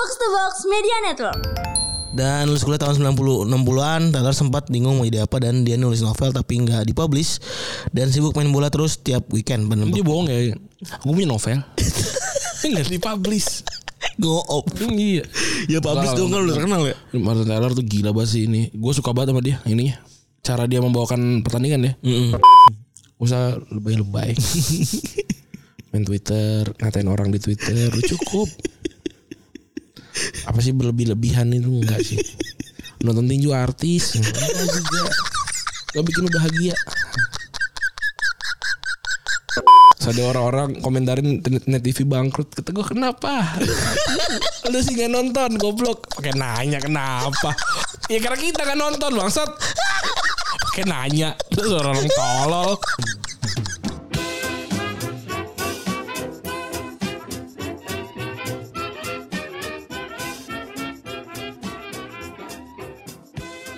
Box to Box Media Network. Dan lulus kuliah tahun 90 60-an, Taylor sempat bingung mau jadi apa dan dia nulis novel tapi nggak dipublish dan sibuk main bola terus tiap weekend bener Dia bohong ya. Aku punya novel. Enggak dipublish. Go-op. Iya. Ya publish dong kan udah terkenal ya. Martin Taylor tuh gila banget sih ini. Gue suka banget sama dia ininya. Cara dia membawakan pertandingan ya. Usah lebay-lebay. Main Twitter, ngatain orang di Twitter, cukup. Apa sih berlebih-lebihan itu enggak sih? Nonton tinju artis, enggak juga. Gak bikin lu bahagia. Terus ada orang-orang komentarin net TV bangkrut. Kata gue kenapa? Lu sih gak nonton goblok. Pakai nanya kenapa? Ya karena kita kan nonton bangsat. Pakai nanya. Terus orang tolol.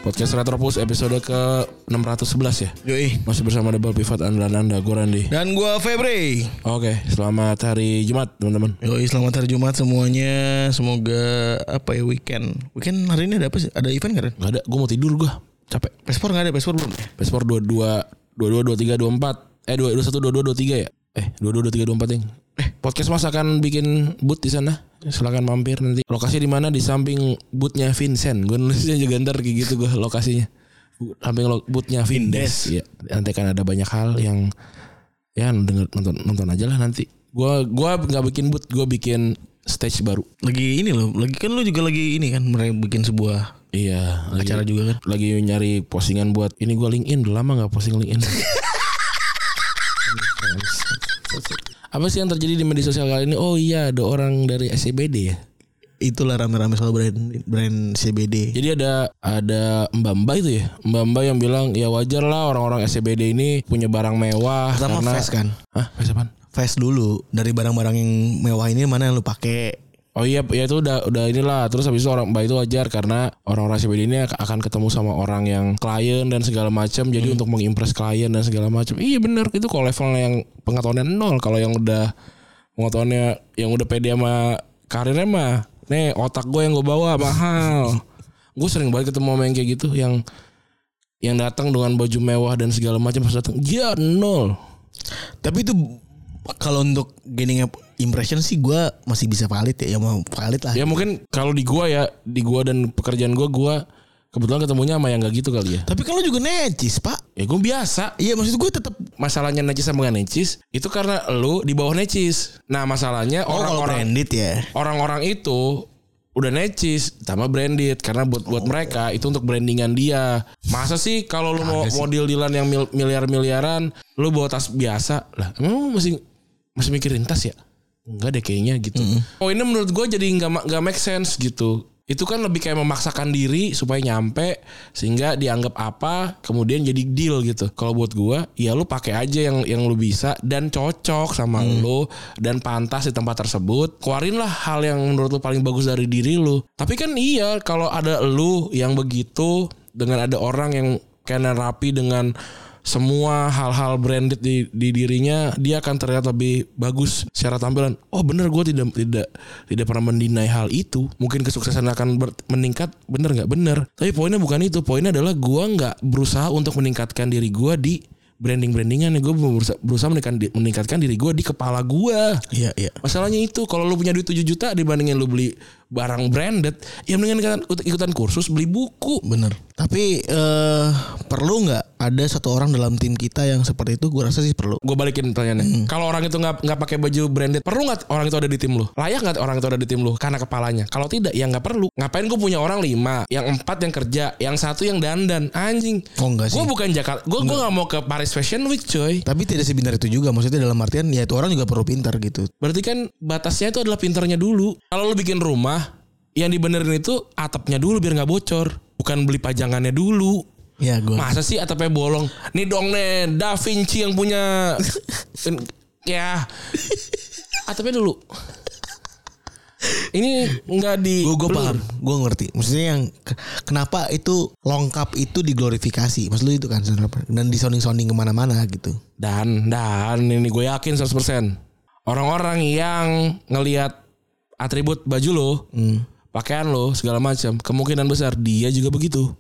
Podcast Retropus episode ke 611 ya. Yoi. Masih bersama Double Pivot andalan Anda, gue Randy. Dan gua Febri. Oke, selamat hari Jumat teman-teman. Yoi, selamat hari Jumat semuanya. Semoga apa ya weekend. Weekend hari ini ada apa sih? Ada event nggak? Ren? Gak ada, gue mau tidur gue. Capek. Pespor nggak ada? Pespor belum? ya? Paspor 22 22 23 24 eh 21 22 23 ya? Eh 22 23 24 yang. Podcast Mas akan bikin booth di sana. Silakan mampir nanti. Lokasi di mana? Di samping boothnya Vincent. Gue nulisnya juga ntar kayak gitu gue lokasinya. Samping lo- boothnya Vindes. Ya, nanti kan ada banyak hal yang ya denger nonton nonton aja lah nanti. Gua gua nggak bikin booth, gue bikin stage baru. Lagi ini loh. Lagi kan lu juga lagi ini kan mereka bikin sebuah Iya, lagi, acara juga kan. lagi nyari postingan buat ini gue LinkedIn udah lama nggak posting LinkedIn. Apa sih yang terjadi di media sosial kali ini? Oh iya, ada orang dari SCBD ya. Itulah rame-rame soal brand brand CBD. Jadi ada ada Mbak Mbak itu ya, Mbak Mbak yang bilang ya wajar lah orang-orang SCBD ini punya barang mewah Pertama karena fast kan. Hah, fast apaan? Fast dulu dari barang-barang yang mewah ini mana yang lu pakai. Oh iya, ya itu udah udah inilah. Terus habis itu orang Mbak itu wajar karena orang-orang CBD ini ak- akan ketemu sama orang yang klien dan segala macam. Jadi untuk mengimpress klien dan segala macam. Iya bener itu kalau levelnya yang pengetahuannya nol. Kalau yang udah pengetahuannya yang udah pede sama karirnya mah, nih otak gue yang gue bawa mahal. gue sering banget ketemu sama yang kayak gitu yang yang datang dengan baju mewah dan segala macam pas datang, ya nol. Tapi itu kalau untuk gaining impression sih gua masih bisa valid ya, ya mau valid lah. Ya mungkin kalau di gua ya, di gua dan pekerjaan gua, gua kebetulan ketemunya sama yang gak gitu kali ya. Tapi lu juga necis pak. Ya gue biasa. Iya maksud gue tetap Masalahnya necis sama gak necis itu karena lu di bawah necis. Nah masalahnya oh, kalau orang-orang branded ya. orang-orang itu udah necis sama branded karena buat buat mereka itu untuk brandingan dia. Masa sih kalau lu mau mau deal-dealan yang mil- miliar-miliaran, lu bawa tas biasa lah. Emang masih masih mikirin tas ya? Enggak deh kayaknya gitu. Oh ini menurut gue jadi nggak nggak make sense gitu. Itu kan lebih kayak memaksakan diri supaya nyampe sehingga dianggap apa kemudian jadi deal gitu. Kalau buat gua ya lu pakai aja yang yang lu bisa dan cocok sama lu dan pantas di tempat tersebut. Keluarin lah hal yang menurut lu paling bagus dari diri lu. Tapi kan iya kalau ada lu yang begitu dengan ada orang yang kena rapi dengan semua hal-hal branded di, di dirinya dia akan terlihat lebih bagus secara tampilan. Oh bener gue tidak tidak tidak pernah mendinai hal itu. Mungkin kesuksesan akan ber- meningkat. Bener nggak bener. Tapi poinnya bukan itu. Poinnya adalah gue nggak berusaha untuk meningkatkan diri gue di branding brandingan. Gue berusaha, berusaha meningkatkan, meningkatkan diri gue di kepala gue. Iya iya. Masalahnya itu kalau lu punya duit 7 juta dibandingin lu beli barang branded, ya mendingan ikutan, ikutan kursus beli buku. Bener. Tapi eh perlu nggak ada satu orang dalam tim kita yang seperti itu? Gue rasa sih perlu. Gue balikin pertanyaannya. Kalau orang itu nggak nggak pakai baju branded, perlu nggak orang itu ada di tim lu? Layak nggak orang itu ada di tim lu? Karena kepalanya. Kalau tidak, ya nggak perlu. Ngapain gue punya orang lima, yang empat yang kerja, yang satu yang dandan, anjing. Oh enggak sih. Gue bukan Jakarta. Gue gue nggak mau ke Paris Fashion Week, coy. Tapi tidak sebenar itu juga. Maksudnya dalam artian ya itu orang juga perlu pintar gitu. Berarti kan batasnya itu adalah pinternya dulu. Kalau lu bikin rumah, yang dibenerin itu atapnya dulu biar nggak bocor, bukan beli pajangannya dulu. Ya gue. Masa sih atapnya bolong? Nih dong nih Da Vinci yang punya ya atapnya dulu. Ini nggak di Gue paham, gue ngerti. Maksudnya yang ke- kenapa itu lengkap itu diglorifikasi, maksud lu itu kan dan disounding sounding ke mana-mana gitu. Dan dan ini gue yakin 100% orang-orang yang ngelihat atribut baju lo pakaian lo segala macam, kemungkinan besar dia juga begitu.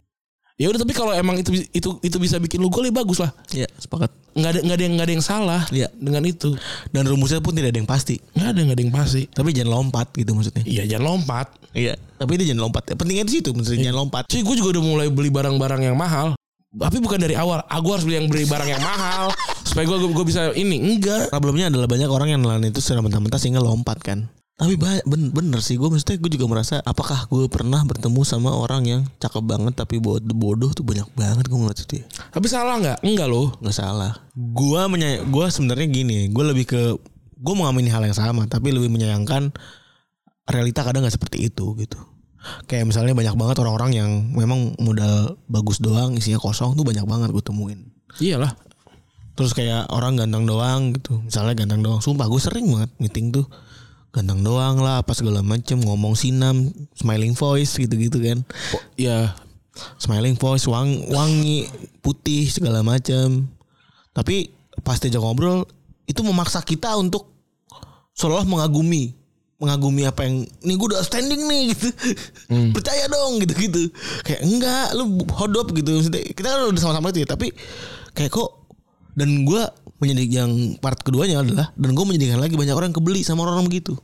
Ya udah tapi kalau emang itu itu itu bisa bikin lu gol ya bagus lah. Iya, sepakat. Nggak ada nggak ada yang nggak ada yang salah Iya. dengan itu. Dan rumusnya pun tidak ada yang pasti. Nggak ada nggak ada yang pasti. Tapi jangan lompat gitu maksudnya. Iya jangan lompat. Iya. Tapi dia jangan lompat. Pentingnya di situ maksudnya jangan lompat. Cuy gue juga udah mulai beli barang-barang yang mahal. Tapi bukan dari awal. Aku harus beli yang beli barang yang mahal supaya gue gue bisa ini enggak. Problemnya adalah banyak orang yang nelayan itu secara mentah-mentah sehingga lompat kan. Tapi ben- bener sih gue maksudnya gue juga merasa apakah gue pernah bertemu sama orang yang cakep banget tapi bodoh, bodoh tuh banyak banget gue ngeliat dia. Tapi salah nggak? Enggak loh. nggak salah. Gua menyay gua sebenarnya gini, gue lebih ke gue mengamini hal yang sama, tapi lebih menyayangkan realita kadang nggak seperti itu gitu. Kayak misalnya banyak banget orang-orang yang memang modal bagus doang, isinya kosong tuh banyak banget gue temuin. Iyalah. Terus kayak orang ganteng doang gitu, misalnya ganteng doang. Sumpah gue sering banget meeting tuh ganteng doang lah, apa segala macem ngomong sinam, smiling voice gitu-gitu kan. Oh, ya smiling voice wang, wangi putih segala macam tapi pas diajak ngobrol itu memaksa kita untuk seolah mengagumi. Mengagumi apa yang nih gue udah standing nih gitu. Percaya dong gitu gitu kayak enggak lu hodop gitu. Kita kan udah sama-sama itu ya tapi kayak kok dan gue menjadi yang part keduanya adalah dan gue menjadikan lagi banyak orang kebeli sama orang-orang begitu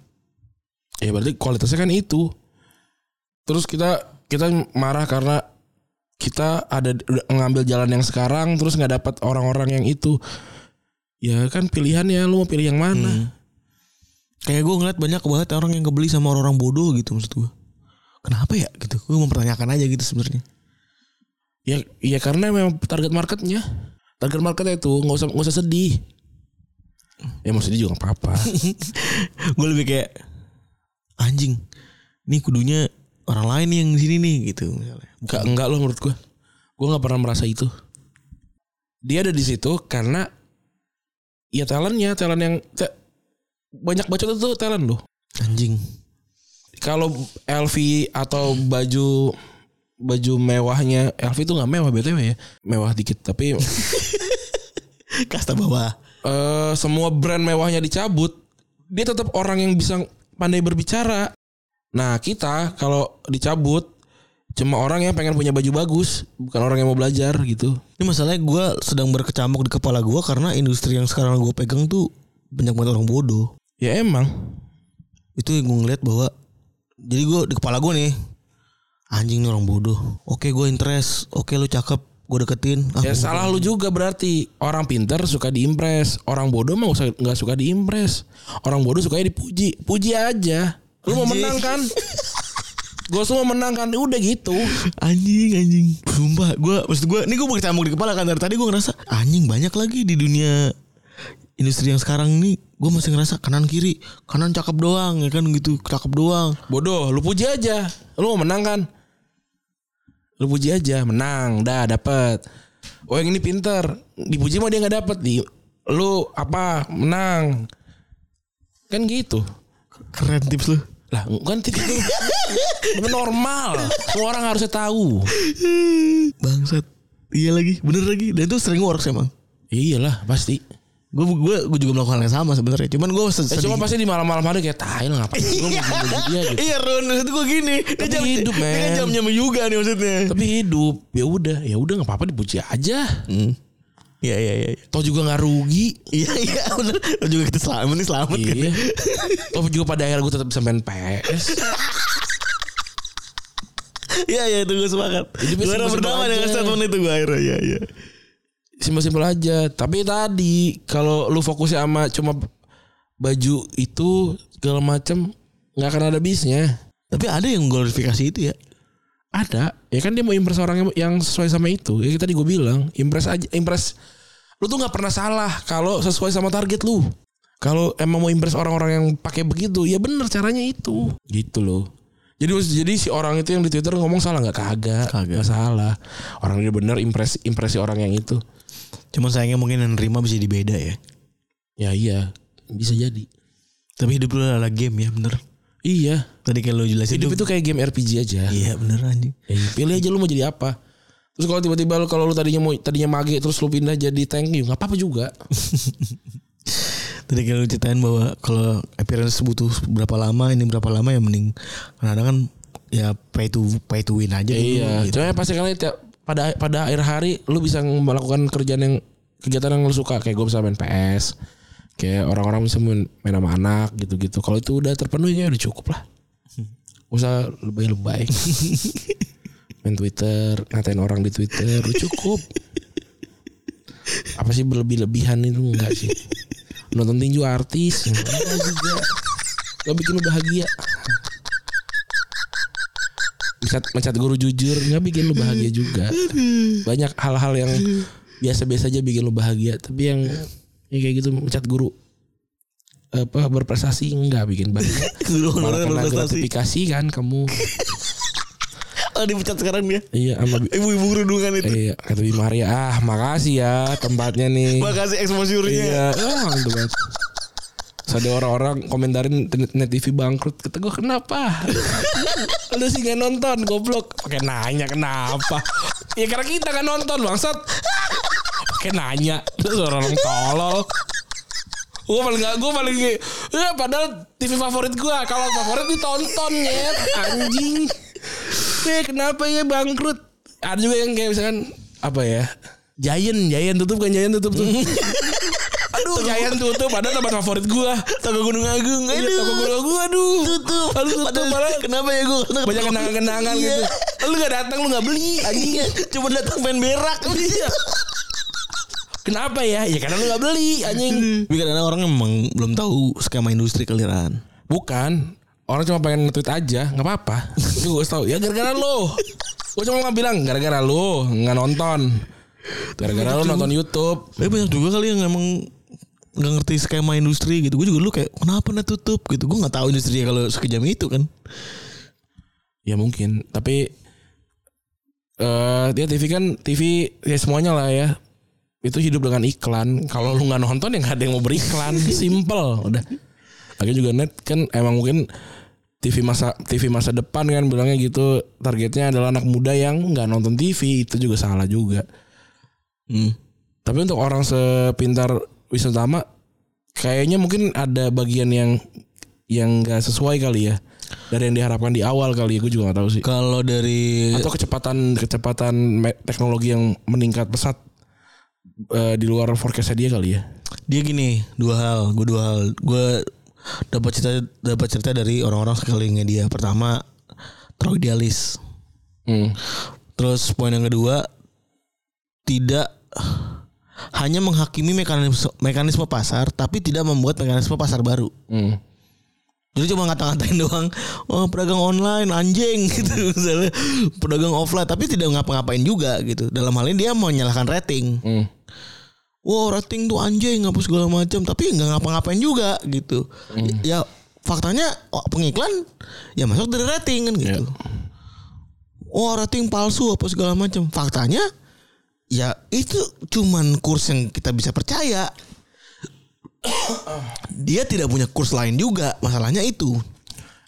ya berarti kualitasnya kan itu. Terus kita kita marah karena kita ada ngambil jalan yang sekarang terus nggak dapat orang-orang yang itu. Ya kan pilihannya lu mau pilih yang mana? Kayak gue ngeliat banyak banget orang yang kebeli sama orang-orang bodoh gitu maksud gue. Kenapa ya gitu? Gue mempertanyakan aja gitu sebenarnya. Ya ya karena memang target marketnya. Target marketnya itu nggak usah nggak usah sedih. Ya mau sedih juga nggak apa-apa. gue lebih kayak anjing. Ini kudunya orang lain nih yang di sini nih gitu misalnya. Enggak enggak loh menurut gua. Gua nggak pernah merasa itu. Dia ada di situ karena ya talentnya, talent yang te- banyak bacot itu talent loh. Anjing. Kalau LV atau baju baju mewahnya LV itu nggak mewah btw ya, mewah dikit tapi Kasta bawah. eh, semua brand mewahnya dicabut, dia tetap orang yang bisa pandai berbicara. Nah kita kalau dicabut cuma orang yang pengen punya baju bagus, bukan orang yang mau belajar gitu. Ini masalahnya gue sedang berkecamuk di kepala gue karena industri yang sekarang gue pegang tuh banyak banget orang bodoh. Ya emang. Itu yang gue ngeliat bahwa jadi gue di kepala gue nih anjing nih orang bodoh. Oke gue interest. Oke lu cakep. Gue deketin. Ah, Ya salah lu juga berarti orang pintar suka diimpress, orang bodoh mah nggak suka diimpress. Orang bodoh sukanya dipuji, puji aja. Lu mau menang kan? Gue semua menang kan, udah gitu. Anjing anjing Sumpah gue Maksud gue Ini gue berkecamuk di kepala kan Dari tadi gue ngerasa Anjing banyak lagi di dunia Industri yang sekarang nih Gue masih ngerasa kanan kiri Kanan cakep doang ya kan gitu Cakep doang Bodoh, lu puji aja. Lu mau menang kan? Lu puji aja, menang, dah dapet. Oh yang ini pinter, dipuji mah dia nggak dapet di. Lu apa? Menang. Kan gitu. Keren tips lu Lah, kan tips Itu normal. Semua orang harusnya tahu. Bangsat Iya lagi Bener lagi Dan itu sering works emang Iyalah, pasti. Gue gue gue juga melakukan yang sama sebenarnya. Cuman gue Ya, sedih. cuma pasti di malam-malam hari kayak tai lah ngapain gue mau bunuh dia gitu. Iya Ron maksud gue gini. Dia Tapi jam, hidup, Dia kan men. jamnya juga nih maksudnya. Tapi hidup, ya udah, ya udah nggak apa-apa dipuji aja. Hmm. Iya iya iya. iya. Toh juga nggak rugi. Iya iya bener. Lo juga kita selamat nih selamat kan. Iya. Toh juga pada akhirnya gue tetap bisa main PS. Iya iya itu gue sepakat. Jadi Gue simpel-simpel berdamai dengan statement itu gue akhirnya. Iya iya. Simpel-simpel aja. Tapi tadi kalau lu fokusnya sama cuma baju itu segala macem nggak akan ada bisnya. Tapi ada yang glorifikasi itu ya. Ada. Ya kan dia mau impress orang yang, yang sesuai sama itu. Ya tadi gue bilang, impress aja, impress. Lu tuh nggak pernah salah kalau sesuai sama target lu. Kalau emang mau impress orang-orang yang pakai begitu, ya bener caranya itu. Gitu loh. Jadi jadi si orang itu yang di Twitter ngomong salah nggak kagak, Kagak. nggak salah. Orang dia bener impress impresi orang yang itu. Cuman sayangnya mungkin yang nerima bisa dibeda ya. Ya iya, bisa jadi. Tapi hidup lu adalah game ya bener. Iya, Tadi kayak lo jelasin hidup itu kayak game RPG aja. Iya bener anjing. Ya, pilih aja lu mau jadi apa. Terus kalau tiba-tiba lu kalau lu tadinya mau tadinya mage terus lu pindah jadi tank ya nggak apa-apa juga. Tadi kayak lu ceritain bahwa kalau appearance butuh berapa lama ini berapa lama ya mending kadang kan ya pay to pay to win aja Iya, gitu. cuma pasti kali tiap pada pada akhir hari lu bisa melakukan kerjaan yang kegiatan yang lu suka kayak gue bisa main PS. Kayak orang-orang bisa main, main sama anak gitu-gitu. Kalau itu udah terpenuhi ya udah cukup lah. Usah lebay-lebay. main Twitter, ngatain orang di Twitter udah cukup. Apa sih berlebih-lebihan itu enggak sih? Nonton tinju artis enggak juga. Gak bikin lu bahagia mencat, mencat guru jujur nggak bikin lu bahagia juga banyak hal-hal yang biasa-biasa aja bikin lu bahagia tapi yang ya kayak gitu mencat guru apa berprestasi enggak bikin bahagia Guru malah honorer kena berprestasi. gratifikasi kan kamu Oh dipecat sekarang dia. iya sama Ibu-ibu kerudungan itu. iya kata Bi Maria ah makasih ya tempatnya nih Makasih exposure-nya. iya banget Terus ada orang-orang komentarin net, TV bangkrut. Kata gue kenapa? Lu sih gak nonton goblok. Pakai nanya kenapa? Ya karena kita kan nonton bangsat. Pakai nanya. Terus orang tolol. Gue paling gak Gue paling ya, Padahal TV favorit gue Kalau favorit ditonton ya Anjing. Eh kenapa ya bangkrut? Ada juga yang kayak misalkan Apa ya? Giant Giant tutup kan? Giant tutup tuh Giant tutup Padahal tempat favorit gue Toko Gunung Agung. Iya, Aduh. toko gue gue aduh. Tutup. Aduh tutup Padahal malah kenapa ya gue? banyak kenangan-kenangan Iya. gitu. Lu gak datang lu gak beli anjing. Cuma datang pengen berak. Iya. Kenapa ya? Ya karena lu gak beli anjing. Tapi kadang orang emang belum tahu skema industri keliran. Bukan. Orang cuma pengen nge-tweet aja, nggak apa-apa. Gue tahu. Ya gara-gara lo. Gue cuma nggak bilang gara-gara lo nggak nonton. Gara-gara lo nonton YouTube. Tapi banyak juga kali yang emang nggak ngerti skema industri gitu. Gue juga dulu kayak kenapa nah tutup gitu. Gue nggak tahu industrinya kalau sekejam itu kan. Ya mungkin. Tapi eh dia TV kan TV ya semuanya lah ya. Itu hidup dengan iklan. Kalau lu nggak nonton ya nggak ada yang mau beriklan. Simple. Udah. Lagi juga net kan emang mungkin TV masa TV masa depan kan bilangnya gitu targetnya adalah anak muda yang nggak nonton TV itu juga salah juga. Hmm. Tapi untuk orang sepintar Wisnu Tama kayaknya mungkin ada bagian yang yang nggak sesuai kali ya dari yang diharapkan di awal kali ya gue juga nggak tahu sih Kalau dari atau kecepatan kecepatan teknologi yang meningkat pesat eh, di luar forecastnya dia kali ya dia gini dua hal. Gue dua hal. Gue dapat cerita dapat cerita dari orang-orang sekelilingnya dia. Pertama terlalu idealis. hmm. Terus poin yang kedua tidak hanya menghakimi mekanisme mekanisme pasar tapi tidak membuat mekanisme pasar baru. Hmm. Jadi cuma ngata-ngatain doang, oh pedagang online anjing gitu misalnya, pedagang offline tapi tidak ngapa-ngapain juga gitu. Dalam hal ini dia mau menyalahkan rating. Hmm. Wow rating tuh anjing apa segala macam tapi nggak ngapa-ngapain juga gitu. Ya faktanya oh, pengiklan ya masuk dari rating kan gitu. Wah rating palsu apa segala macam. Faktanya ya itu cuman kurs yang kita bisa percaya. Dia tidak punya kurs lain juga. Masalahnya itu.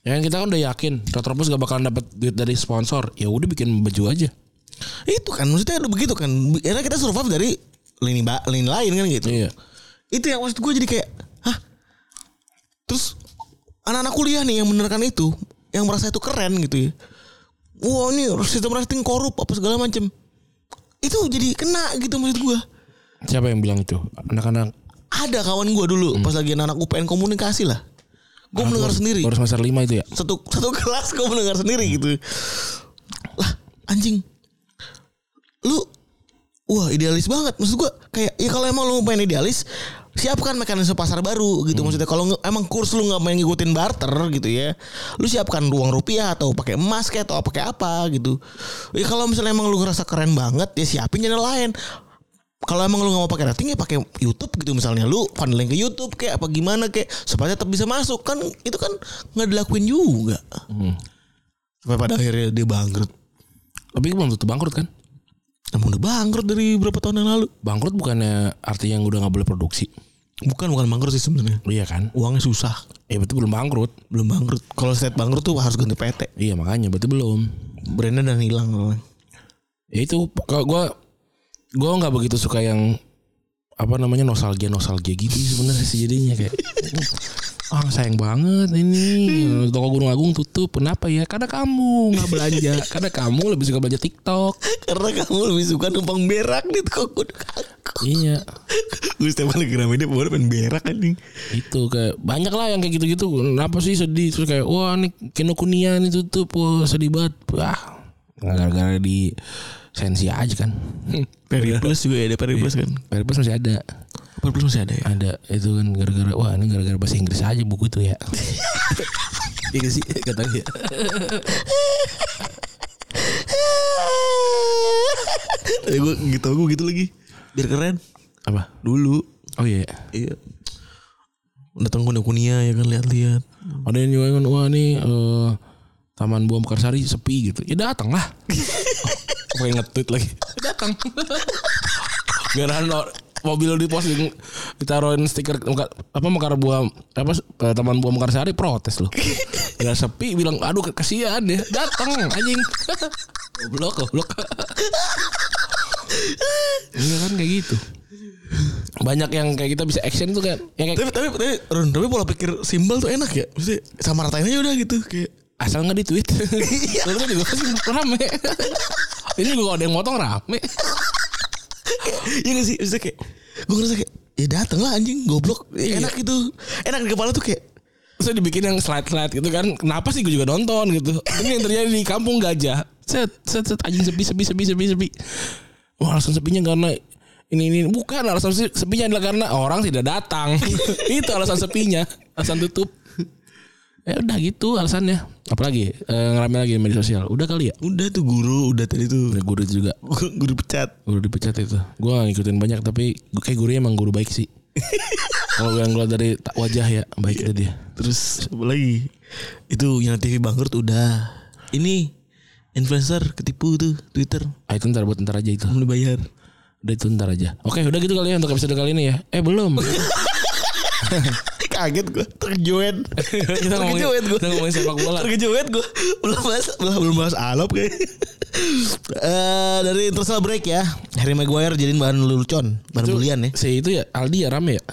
Ya kan kita kan udah yakin Retropus gak bakalan dapat duit dari sponsor. Ya udah bikin baju aja. Itu kan maksudnya udah begitu kan. Karena kita survive dari lini ba- lini lain kan gitu. Iya. Itu yang maksud gue jadi kayak, hah? Terus anak-anak kuliah nih yang menerkan itu, yang merasa itu keren gitu ya. Wah ini sistem rating korup apa segala macem. Itu jadi kena gitu maksud gue. Siapa yang bilang itu? Anak-anak Ada kawan gue dulu pas lagi anak UPN komunikasi lah. Gue mendengar sendiri. baru semester 5 itu ya. Satu satu kelas gue mendengar sendiri gitu. Lah anjing. Lu wah idealis banget maksud gue kayak ya kalau emang lu pengen idealis siapkan mekanisme pasar baru gitu. Maksudnya kalau emang kurs lu nggak main ngikutin barter gitu ya lu siapkan uang rupiah atau pakai emas kayak atau pakai apa gitu. Ya kalau misalnya emang lu ngerasa keren banget ya siapin channel lain. Kalau emang lu nggak mau pakai rating ya pakai YouTube gitu. Misalnya lu funneling ke YouTube kayak apa gimana kayak supaya tetap bisa masuk. Kan itu kan nggak dilakuin juga. Sampai pada akhirnya dia bangkrut. Tapi belum tentu bangkrut kan? emang udah bangkrut dari berapa tahun yang lalu? Bangkrut bukannya artinya yang udah nggak boleh produksi. Bukan bukan bangkrut sih sebenarnya Iya kan? uangnya susah Eh berarti belum bangkrut. belum bangkrut kalau state bangkrut tuh harus ganti PT Iya makanya berarti belum. brandnya dan hilang Ya itu kalau gue gue nggak begitu suka yang apa namanya nostalgia nostalgia gitu sebenarnya sih jadinya kayak Ah sayang banget ini toko Gunung Agung tutup. Kenapa ya? Karena kamu nggak belanja. Karena kamu lebih suka belanja TikTok. Karena kamu lebih suka numpang berak di toko Iya. Gue setiap kali kira ini baru pengen berak anjing. Itu kayak banyak lah yang kayak gitu-gitu. Kenapa sih sedih terus kayak wah nih Kinokuniya nih tutup. Wah sedih banget. Wah gara-gara di sensi aja kan. Peri Plus juga ada Peri Plus kan. Peri Plus masih ada. Plus masih ada ya. Ada itu kan gara-gara wah ini gara-gara bahasa Inggris aja buku itu ya. Iya sih katanya. Tapi gue gitu gue gitu lagi. Biar keren. Apa? Dulu. Oh iya. Iya. Datang ke Kunia ya kan lihat-lihat. Ada yang juga kan wah nih eh, Taman Buah Mekarsari sepi gitu. Ya datang lah. Pakai nge-tweet lagi. Datang. Gara mobil di pos di, ditaruhin stiker muka, apa Mekar Buah apa eh, Taman Buah Mekarsari protes loh. Gara sepi bilang aduh kasihan ya. Datang anjing. Goblok goblok. Iya kan kayak gitu. Banyak yang kayak kita bisa action tuh kan. Yang kayak Tapi tapi tapi Ron, tapi pola pikir simbol tuh enak ya. Maksudnya sama ratain aja udah gitu kayak asal nggak di tweet lalu kan juga pasti rame ini juga ada yang motong rame Iya gak sih? Maksudnya kayak gue ngerasa kayak ya dateng lah anjing goblok. Iya. Enak gitu. Enak di kepala tuh kayak terus dibikin yang slide slide gitu kan. Kenapa sih gue juga nonton gitu? Ini yang terjadi di kampung gajah. Set set set. Anjing sepi sepi sepi sepi sepi. Wah alasan sepinya karena ini ini. Bukan alasan se- sepinya adalah karena orang tidak datang. Itu alasan sepinya. Alasan tutup ya udah gitu alasannya apalagi eh, ngerame lagi di media sosial udah kali ya udah tuh guru udah tadi tuh udah guru juga guru pecat. Guru dipecat itu. Gue ngikutin banyak tapi kayak gurunya emang guru baik sih. Kalau yang gue dari tak wajah ya baik itu dia. Terus apa lagi? Itu yang TV bangkrut udah. Ini influencer ketipu tuh Twitter Ah itu ntar buat ntar aja itu. belum dibayar. Udah itu ntar aja. Oke udah gitu kali ya untuk episode kali ini ya. Eh belum. Kaget gue terkejuet. kita Terkejuet gue. kita ngomongin sepak bola. Terkejuet gue. Belum bahas belum, belum bahas alop kayak. Eh dari international break ya. Harry Maguire jadiin bahan lelucon, bahan Itu- bulian ya. Si itu ya Aldi ya rame ya.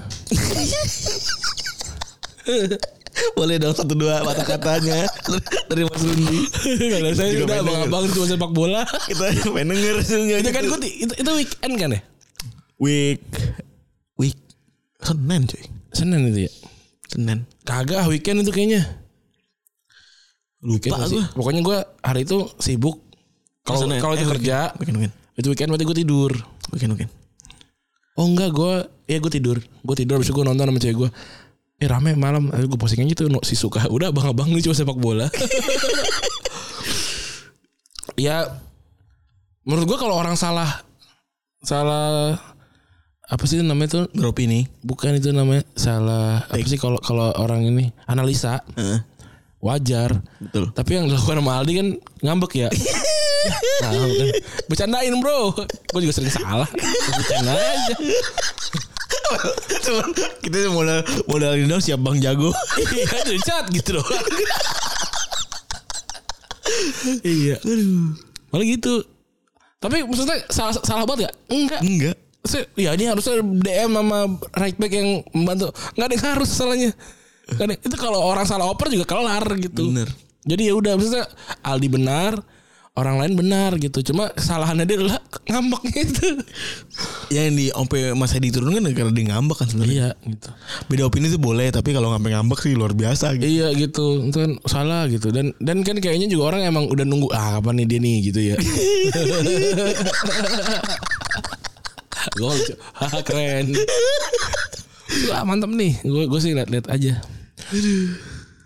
Boleh dong satu dua mata katanya dari Mas Rundi. Kalau saya Juga udah abang-abang cuma sepak bola. Kita pengen denger itu kan gue itu, itu weekend kan ya. week week Senin cuy. Senin itu ya. Senin. Kagak weekend itu kayaknya. Lupa gue. Pokoknya gue hari itu sibuk. Kalau kalau itu Eh, kerja, Weekend weekend. itu weekend berarti gue tidur. Weekend weekend. Oh enggak gue Ya gue tidur Gue tidur Abis itu gue nonton sama cewek gue Eh rame malam Ayo gue posting aja tuh no, Si suka Udah abang-abang nih cuma sepak bola Ya Menurut gue kalau orang salah Salah Apa sih namanya tuh? Beropini. Bukan itu namanya Salah. Apa sih kalau kalau orang ini? Analisa. Heeh. Wajar. Betul. Tapi yang dilakukan sama Aldi kan Ngambek ya. Nah, kan. Bercandain bro. Gue juga sering salah. Bercanda aja. Cuman kita modal modal ini dong siap Bang Jago. Iya cat gitu doang Iya. Malah gitu. Tapi maksudnya salah, salah banget gak? Enggak. Enggak. Ya ini harusnya DM sama right back yang membantu. Enggak ada yang harus salahnya. Nggak ada- Itu kalau orang salah oper juga kelar gitu. Bener. Jadi ya udah maksudnya Aldi benar Orang lain benar gitu. Cuma kesalahannya dia adalah ngambek gitu Yang di sampai Mas Hedi turun kan karena dia ngambek kan sebenarnya. Iya gitu. Beda opini tuh boleh tapi kalau sampai ngambek sih luar biasa gitu. Iya gitu, itu kan salah gitu. Dan dan kan kayaknya juga orang emang udah nunggu ah kapan nih dia nih? gitu ya. gue keren. Wah mantap nih, gue gue sih liat-liat aja.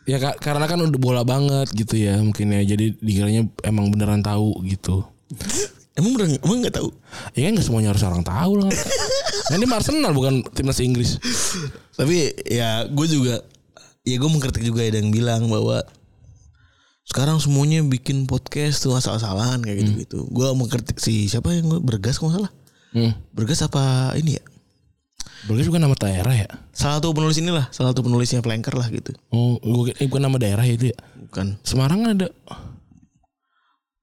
Ya ka- karena kan udah bola banget gitu ya mungkin ya jadi dikiranya emang beneran tahu gitu. Emang bener emang nggak tahu. Ya kan gak semuanya harus orang tahu lah. Nah, ini Arsenal bukan timnas Inggris. Tapi ya gue juga ya gue mengkritik juga ada yang bilang bahwa sekarang semuanya bikin podcast tuh asal-asalan kayak gitu-gitu. Gue mengkritik si siapa yang gua- bergas kalau nggak salah. Hmm. Bergas apa ini ya? Berarti bukan nama daerah ya? Salah satu penulis inilah, salah satu penulisnya flanker lah gitu. Oh, gue eh, bukan nama daerah ya itu ya? Bukan Semarang ada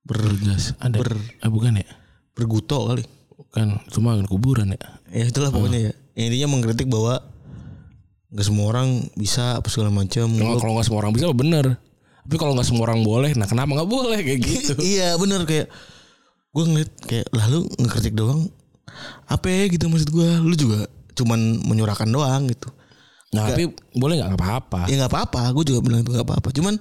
bergas ada Ber- eh, bukan ya berguto kali. bukan cuma kuburan ya Ya itulah pokoknya ya. Ya, Intinya mengkritik bahwa nggak semua orang bisa apa segala macam. Kalau kalau nggak semua orang bisa bener. Tapi kalau nggak semua orang boleh, nah kenapa nggak boleh kayak gitu? iya bener kayak gue ngeliat kayak lalu ngekritik doang apa ya gitu maksud gue lu juga cuman menyurahkan doang gitu. Nah, tapi boleh nggak? Nggak apa-apa. ya nggak apa-apa. Gue juga bilang itu nggak apa-apa. Cuman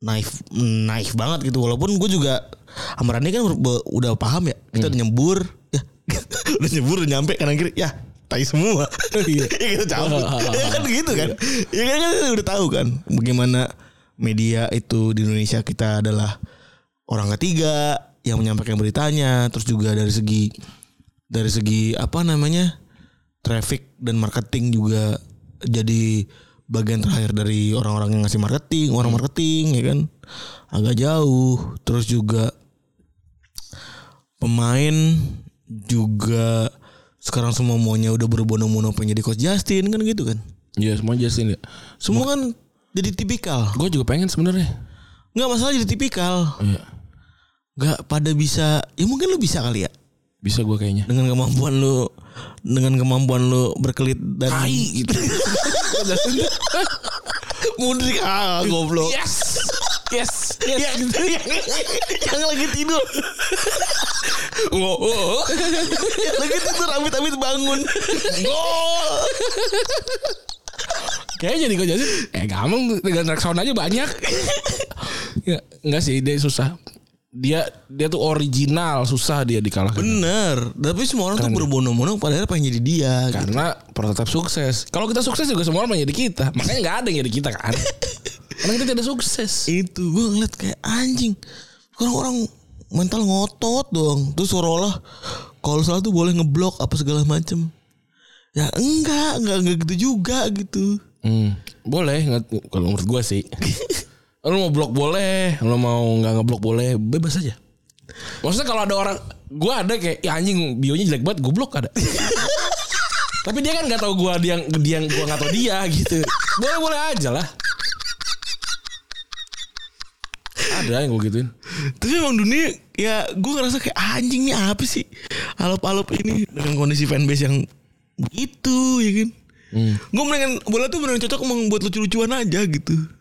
naif naif banget gitu. Walaupun gue juga sama Rani kan udah paham ya. Kita udah nyebur ya. Udah nyebur udah nyampe kanan kiri. Ya tai semua. Iya. Ya kita cabut. Ya kan gitu kan. Ya kan, kan udah tahu kan bagaimana media itu di Indonesia kita adalah orang ketiga yang menyampaikan beritanya. Terus juga dari segi dari segi apa namanya traffic dan marketing juga jadi bagian terakhir dari orang-orang yang ngasih marketing, orang marketing ya kan. Agak jauh. Terus juga pemain juga sekarang semua maunya udah berbondong-bondong pengen jadi coach Justin kan gitu kan. Iya, semua Justin ya. Semua kan jadi tipikal. Gue juga pengen sebenarnya. Nggak masalah jadi tipikal. Iya. Nggak pada bisa. Ya mungkin lu bisa kali ya. Bisa gue kayaknya. Dengan kemampuan lu dengan kemampuan lu berkelit dan Tai gitu. mudrik ah goblok. yes. Yes. Yes. yang, yang, yang lagi tidur oh. yang lagi tidur amit-amit bangun gol Kayaknya jadi gue jadi eh gampang dengan Rexon aja banyak. ya, enggak sih dia susah. Dia dia tuh original susah dia dikalahkan. bener tapi semua orang tuh berbondong-bondong padahal pengen jadi dia gitu. Karena prototipe sukses. Kalau kita sukses juga semua orang pengen jadi kita. Makanya nggak ada yang jadi kita kan. Karena kita tidak sukses. itu gue ngeliat kayak anjing orang-orang mental ngotot dong terus seolah-olah kalau salah tuh boleh ngeblok apa segala macem ya enggak enggak enggak gitu juga gitu Hmm, boleh kalau menurut gue sih. lu mau blok boleh, lu mau nggak ngeblok boleh, bebas aja. Maksudnya kalau ada orang, gue ada kayak ya anjing bionya jelek banget, gue blok ada. Tapi dia kan nggak tahu gue dia dia gue nggak tahu dia gitu. Boleh boleh aja lah. Ada yang gue gituin. Tapi emang dunia ya gue ngerasa kayak anjing nih apa sih alop-alop ini dengan kondisi fanbase yang begitu ya kan. Gue mendingan bola tuh beneran cocok emang buat lucu-lucuan aja gitu.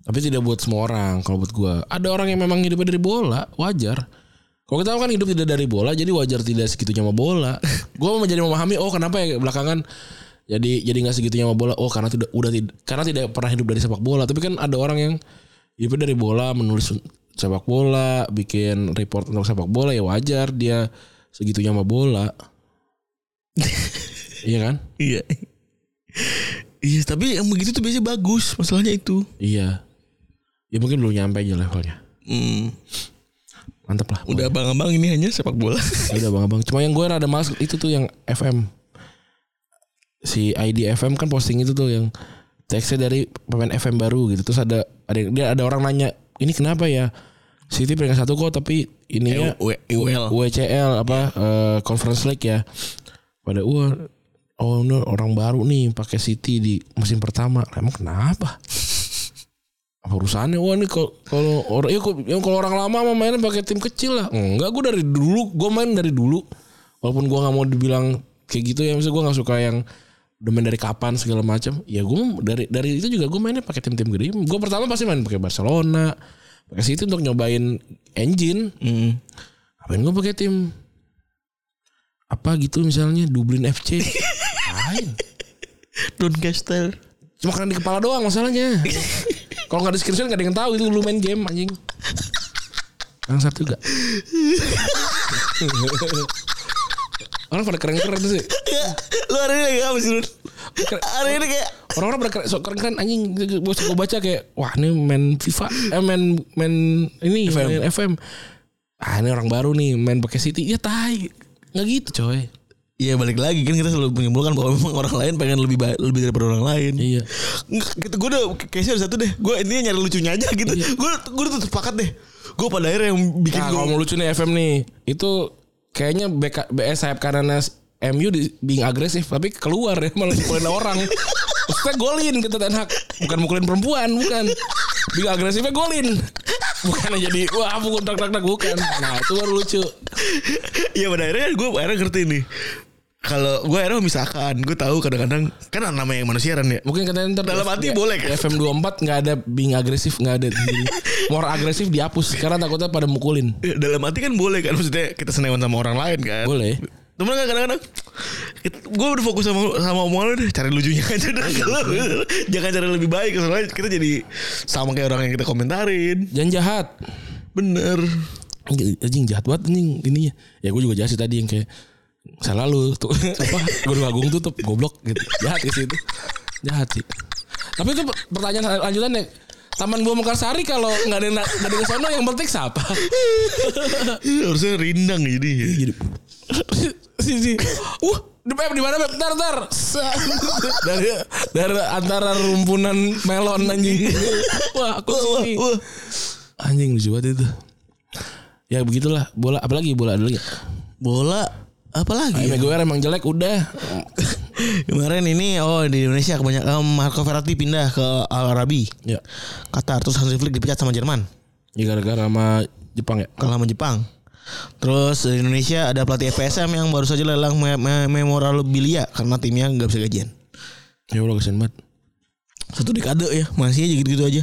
Tapi tidak buat semua orang. Kalau buat gue, ada orang yang memang hidupnya dari bola, wajar. Kalau kita kan hidup tidak dari bola, jadi wajar tidak segitunya sama bola. gue menjadi memahami, oh kenapa ya belakangan jadi jadi nggak segitunya sama bola. Oh karena tidak udah tidak karena tidak pernah hidup dari sepak bola. Tapi kan ada orang yang hidupnya dari bola, menulis sepak bola, bikin report tentang sepak bola ya wajar dia segitunya sama bola. iya kan? Iya. Iya tapi yang begitu tuh biasanya bagus masalahnya itu. Iya. Ya mungkin belum nyampe aja levelnya. Hmm, Mantap lah. udah abang-abang ini hanya sepak bola. Ya udah bang abang. Cuma yang gue rada males itu tuh yang FM. Si ID FM kan posting itu tuh yang teksnya dari pemain FM baru gitu. Terus ada ada dia ada orang nanya ini kenapa ya City peringkat satu kok tapi ininya W- WL. WCL apa eh, Conference League ya. Pada wah oh no, orang baru nih pakai City di musim pertama. Emang kenapa? Apa urusannya? Wah ini kalau orang ya, kok- ya kalau orang lama mah mainnya pakai tim kecil lah. Enggak, gue dari dulu gue main dari dulu. Walaupun gue nggak mau dibilang kayak gitu ya, misalnya gue nggak suka yang udah main dari kapan segala macam. Ya gue dari dari itu juga gue mainnya pakai tim-tim gede. Gue pertama pasti main pakai Barcelona, pakai City untuk nyobain engine. Hmm. Apain gue pakai tim apa gitu misalnya Dublin FC. Lain. Doncaster. Cuma karena di kepala doang masalahnya. Kalau nggak di screenshot nggak ada yang tahu itu lu main game anjing. Bangsat juga. Orang pada keren-keren sih. Ya, lu hari ini kayak apa sih Run? Hari ini kayak Orang-orang pada keren, so keren keren anjing. Gue gue baca kayak wah ini main FIFA, eh main main ini FM. main FM. Ah ini orang baru nih main pakai City. Ya tai. Nggak gitu coy. Iya balik lagi kan kita selalu menyimpulkan bahwa memang orang lain pengen lebih baik, lebih daripada orang lain. Iya. Nggak, gitu gue udah kayaknya ada satu deh. Gue ini nyari lucunya aja gitu. Gue gue udah sepakat deh. Gue pada akhirnya yang bikin Nah, gue kalau mau lucu nih FM nih, itu kayaknya BK, BS sayap kanannya MU di being agresif tapi keluar ya malah mukulin orang. Maksudnya golin gitu Ten Hag. Bukan mukulin perempuan, bukan. Being agresifnya golin. Bukan jadi wah pukul tak tak tak bukan. Nah, itu baru lucu. Iya pada akhirnya gue akhirnya ngerti nih. Kalau gue akhirnya misalkan gue tahu kadang-kadang kan namanya yang manusia ya Mungkin katanya ntar Dalam hati boleh kan? FM 24 nggak ada being agresif nggak ada. More agresif dihapus karena takutnya pada mukulin. Ya, dalam hati kan boleh kan maksudnya kita senewan sama orang lain kan Boleh. Temen kan kadang-kadang gue udah fokus sama sama omongan lu deh cari lucunya aja deh Kalau- jangan cari lebih baik soalnya kita jadi sama kayak orang yang kita komentarin Jangan jahat. bener Anjing jahat banget anjing ininya. Ya gue juga jahat sih tadi yang kayak salah lu tuh apa Gunung Agung tutup goblok gitu. Jahat ke situ. Jahat sih. Tapi itu per- pertanyaan lanjutannya Taman Buah Mekarsari kalau nggak ada nggak ada sono yang penting siapa? harusnya rindang jadi Jadi si si uh di Pep di mana Pep? Ntar ntar Sa- dari dari antara rumpunan melon anjing. Wah aku sini. wah. Anjing lucu banget itu. Ya begitulah bola apalagi bola dulu ya. bola apa lagi ya? Maguire emang jelek udah. kemarin ini oh di Indonesia kebanyakan Marco Verratti pindah ke Al Arabi Ya. Qatar terus Hansi Flick dipecat sama Jerman Ya gara-gara sama Jepang ya. kalah sama Jepang. Terus di Indonesia ada pelatih FPSM yang baru saja lelang me me memorabilia karena timnya nggak bisa gajian. Ya Allah kesian banget. Satu dekade ya masih aja gitu-gitu aja.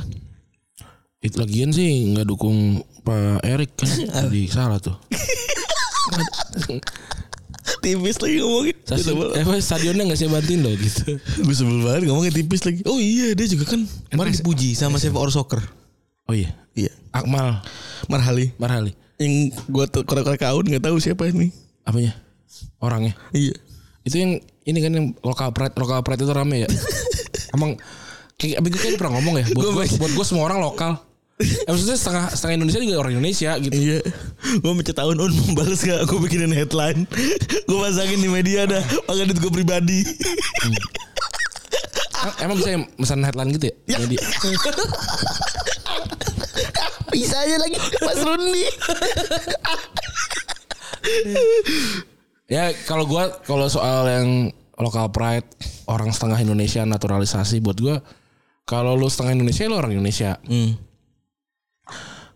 Itu lagian sih nggak dukung Pak Erik kan. Jadi salah tuh. tipis lagi ngomongin. Stasiun, eh, stadionnya nggak sih bantuin loh gitu. Gue sebel banget ngomongin tipis lagi. Oh iya dia juga kan kemarin dipuji sama Save Our Soccer. Oh iya. Iya. Akmal Marhali. Marhali. Yang gue tuh korek-korek kaun nggak tahu siapa ini. Apanya? Orangnya. Iya. Itu yang ini kan yang lokal pride lokal pride itu rame ya. Emang kayak abis itu kayak dia pernah ngomong ya. Buat gue buat gue semua orang lokal. Eh, maksudnya setengah setengah Indonesia juga orang Indonesia gitu. Iya. Gue mencet tahun un membalas gak? Gue bikinin headline. gue pasangin di media dah. Pakai duit gue pribadi. Ah, Emang bisa pesan headline gitu ya? Jadi Bisa aja lagi Mas Rundi. ya kalau gua kalau soal yang lokal pride orang setengah Indonesia naturalisasi buat gua kalau lu setengah Indonesia lu orang Indonesia.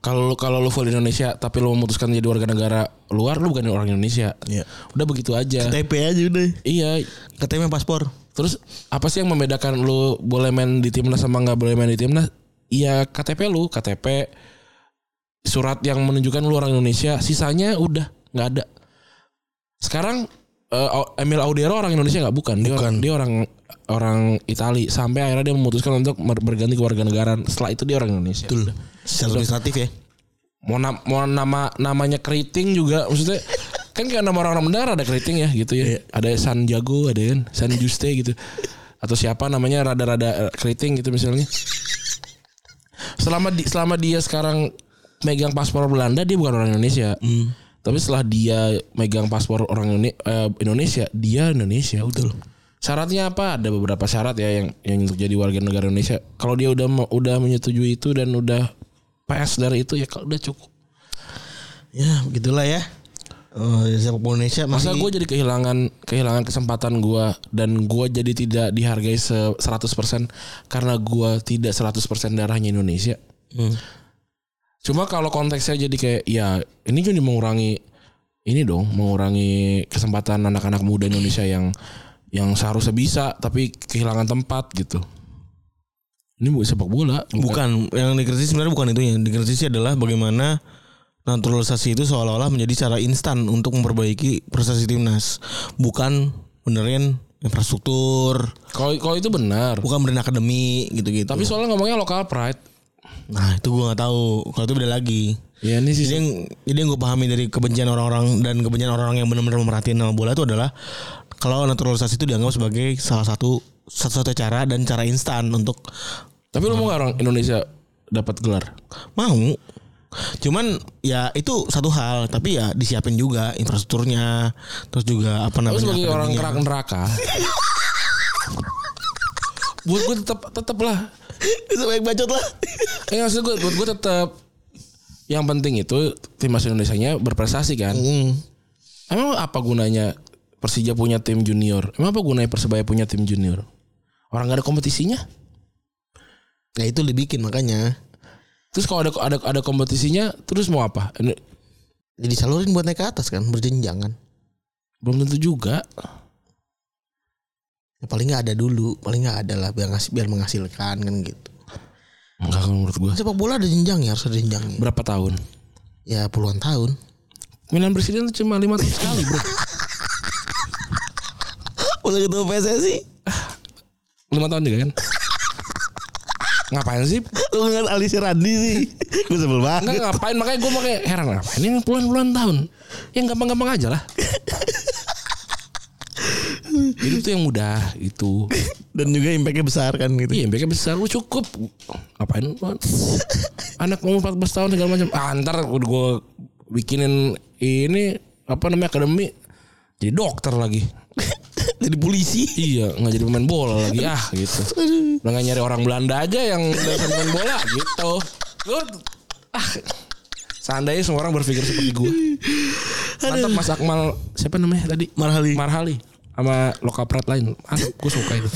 Kalau kalau lu full Indonesia tapi lu memutuskan jadi warga negara luar lu bukan orang Indonesia. Iya. Udah begitu aja. KTP aja udah. Iya. KTP paspor. Terus apa sih yang membedakan lu boleh main di timnas sama nggak boleh main di timnas? Iya KTP lu, KTP surat yang menunjukkan lu orang Indonesia. Sisanya udah nggak ada. Sekarang eh, Emil Audero orang Indonesia nggak bukan? Dia orang dia orang orang Itali sampai akhirnya dia memutuskan untuk ber- berganti ke warga negara. Setelah itu dia orang Indonesia. Betul. Secara administratif ya. Mau, na- mau nama namanya keriting juga maksudnya kan kayak nama orang-orang benar ada keriting ya gitu ya. Ada San Jago, ada kan San Juste gitu. Atau siapa namanya rada-rada eh, keriting gitu misalnya. Selama di, selama dia sekarang megang paspor Belanda dia bukan orang Indonesia. Tapi setelah dia megang paspor orang eh, Indonesia, dia Indonesia udah. Syaratnya apa? Ada beberapa syarat ya yang yang untuk jadi warga negara Indonesia. Kalau dia udah udah menyetujui itu dan udah pas dari itu ya kalau udah cukup. Ya begitulah ya. Oh, sepak bola Indonesia Masa masih gue jadi kehilangan kehilangan kesempatan gue dan gue jadi tidak dihargai se 100% karena gue tidak 100% darahnya Indonesia. Hmm. Cuma kalau konteksnya jadi kayak ya ini jadi mengurangi ini dong mengurangi kesempatan anak-anak muda Indonesia yang yang seharusnya bisa tapi kehilangan tempat gitu. Ini bukan sepak bola, bukan yang dikritisi sebenarnya bukan itu yang dikritisi adalah bagaimana naturalisasi itu seolah-olah menjadi cara instan untuk memperbaiki prestasi timnas, bukan benerin infrastruktur, Kalau kalau itu benar. bukan benerin akademi gitu-gitu. Tapi soalnya ngomongnya lokal pride. nah itu gua nggak tahu kalau itu beda lagi. Ya ini sih Jadi yang jadi yang gue pahami dari kebencian orang-orang dan kebencian orang-orang yang benar-benar memerhatiin nama bola itu adalah kalau naturalisasi itu dianggap sebagai salah satu satu-satu cara dan cara instan untuk Tapi lu mau gak orang Indonesia dapat gelar? mau. Cuman ya itu satu hal, tapi ya disiapin juga infrastrukturnya, terus juga apa namanya? sebagai orang akademinya. kerak neraka. buat gue tetap tetap lah. Sebaik bacot lah. Eh maksud gue buat gue tetap yang penting itu timnas Indonesia nya berprestasi kan. Hmm. Emang apa gunanya Persija punya tim junior? Emang apa gunanya Persebaya punya tim junior? Orang gak ada kompetisinya. Ya itu dibikin makanya. Terus kalau ada ada ada kompetisinya, terus mau apa? Ini Jadi salurin buat naik ke atas kan, berjenjang kan. Belum tentu juga. Ya paling nggak ada dulu, paling nggak ada lah biar ngasih biar menghasilkan kan gitu. Enggak kalau menurut gue. Sepak bola ada jenjang ya harus ada jenjangnya. Berapa tahun? Ya puluhan tahun. Pemilihan presiden tuh cuma lima tahun sekali bro. Udah ketemu PSSI. Lima tahun juga kan? Ngapain sih? Lu kan Alisa Randi sih. Gue sebel Enggak banget. ngapain makanya gue makanya heran ngapain ini puluhan-puluhan tahun. Yang gampang-gampang aja lah. Hidup tuh yang mudah itu. Dan juga impactnya besar kan gitu. Iya, mereka besar lu cukup. Ngapain lu? Anak umur 14 tahun segala macam. Ah, ntar gue bikinin ini apa namanya akademi jadi dokter lagi. Jadi polisi. Iya, nggak jadi pemain bola lagi ah gitu. Udah nggak nyari orang Belanda aja yang bisa main bola gitu. Lu ah seandainya semua orang berpikir seperti gue. Mantap Mas Akmal siapa namanya tadi? Marhali. Marhali sama lokapret lain. Ah, gue suka itu.